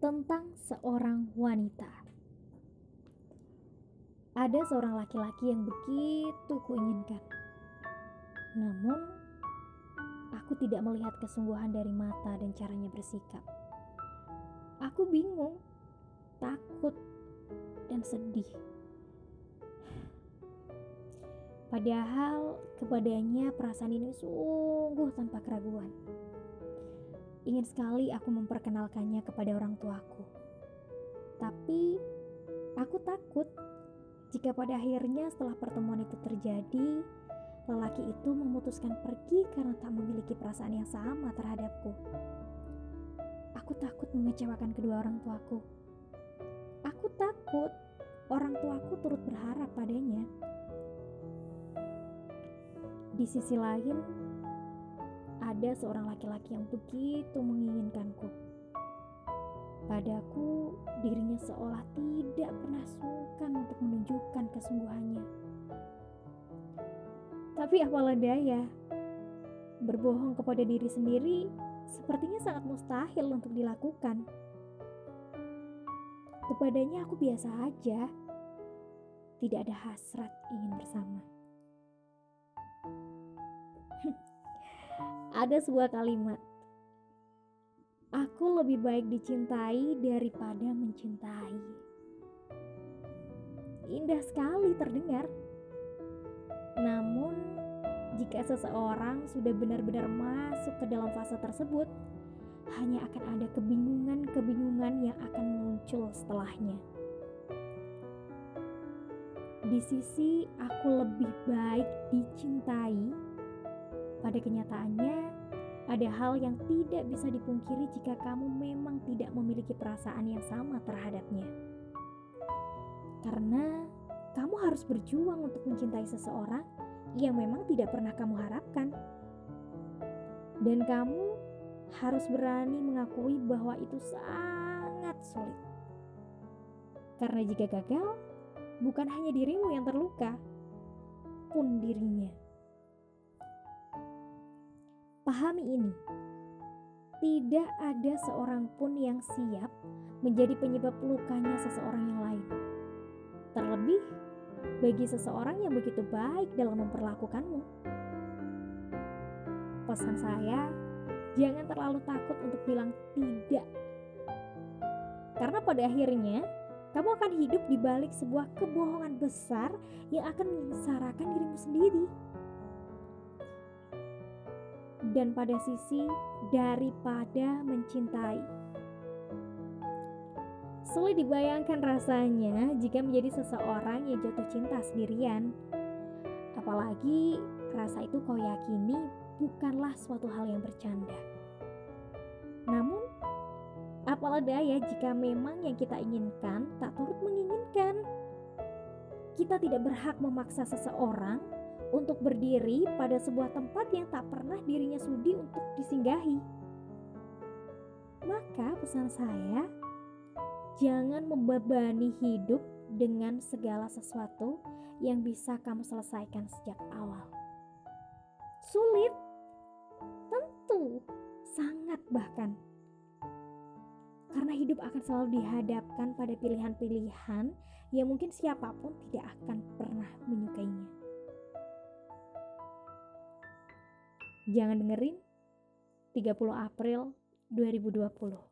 tentang seorang wanita. Ada seorang laki-laki yang begitu kuinginkan. Namun, aku tidak melihat kesungguhan dari mata dan caranya bersikap. Aku bingung, takut, dan sedih. Padahal kepadanya perasaan ini sungguh tanpa keraguan. Ingin sekali aku memperkenalkannya kepada orang tuaku. Tapi aku takut jika pada akhirnya setelah pertemuan itu terjadi, lelaki itu memutuskan pergi karena tak memiliki perasaan yang sama terhadapku. Aku takut mengecewakan kedua orang tuaku. Aku takut orang tuaku turut berharap padanya. Di sisi lain, ada seorang laki-laki yang begitu menginginkanku. Padaku, dirinya seolah tidak pernah sungkan untuk menunjukkan kesungguhannya. Tapi apalah daya, berbohong kepada diri sendiri sepertinya sangat mustahil untuk dilakukan. Kepadanya aku biasa aja, tidak ada hasrat ingin bersama. Ada sebuah kalimat. Aku lebih baik dicintai daripada mencintai. Indah sekali terdengar. Namun, jika seseorang sudah benar-benar masuk ke dalam fase tersebut, hanya akan ada kebingungan-kebingungan yang akan muncul setelahnya. Di sisi aku lebih baik dicintai pada kenyataannya, ada hal yang tidak bisa dipungkiri jika kamu memang tidak memiliki perasaan yang sama terhadapnya. Karena kamu harus berjuang untuk mencintai seseorang yang memang tidak pernah kamu harapkan. Dan kamu harus berani mengakui bahwa itu sangat sulit. Karena jika gagal, bukan hanya dirimu yang terluka, pun dirinya. Pahami ini. Tidak ada seorang pun yang siap menjadi penyebab lukanya seseorang yang lain. Terlebih bagi seseorang yang begitu baik dalam memperlakukanmu. Pesan saya, jangan terlalu takut untuk bilang tidak. Karena pada akhirnya, kamu akan hidup di balik sebuah kebohongan besar yang akan menyengsarakan dirimu sendiri dan pada sisi daripada mencintai. Sulit dibayangkan rasanya jika menjadi seseorang yang jatuh cinta sendirian. Apalagi rasa itu kau yakini bukanlah suatu hal yang bercanda. Namun, apalah daya jika memang yang kita inginkan tak turut menginginkan. Kita tidak berhak memaksa seseorang untuk berdiri pada sebuah tempat yang tak pernah dirinya sudi untuk disinggahi. Maka pesan saya, jangan membebani hidup dengan segala sesuatu yang bisa kamu selesaikan sejak awal. Sulit, tentu, sangat bahkan. Karena hidup akan selalu dihadapkan pada pilihan-pilihan yang mungkin siapa pun tidak akan pernah menyukainya. Jangan dengerin 30 April 2020.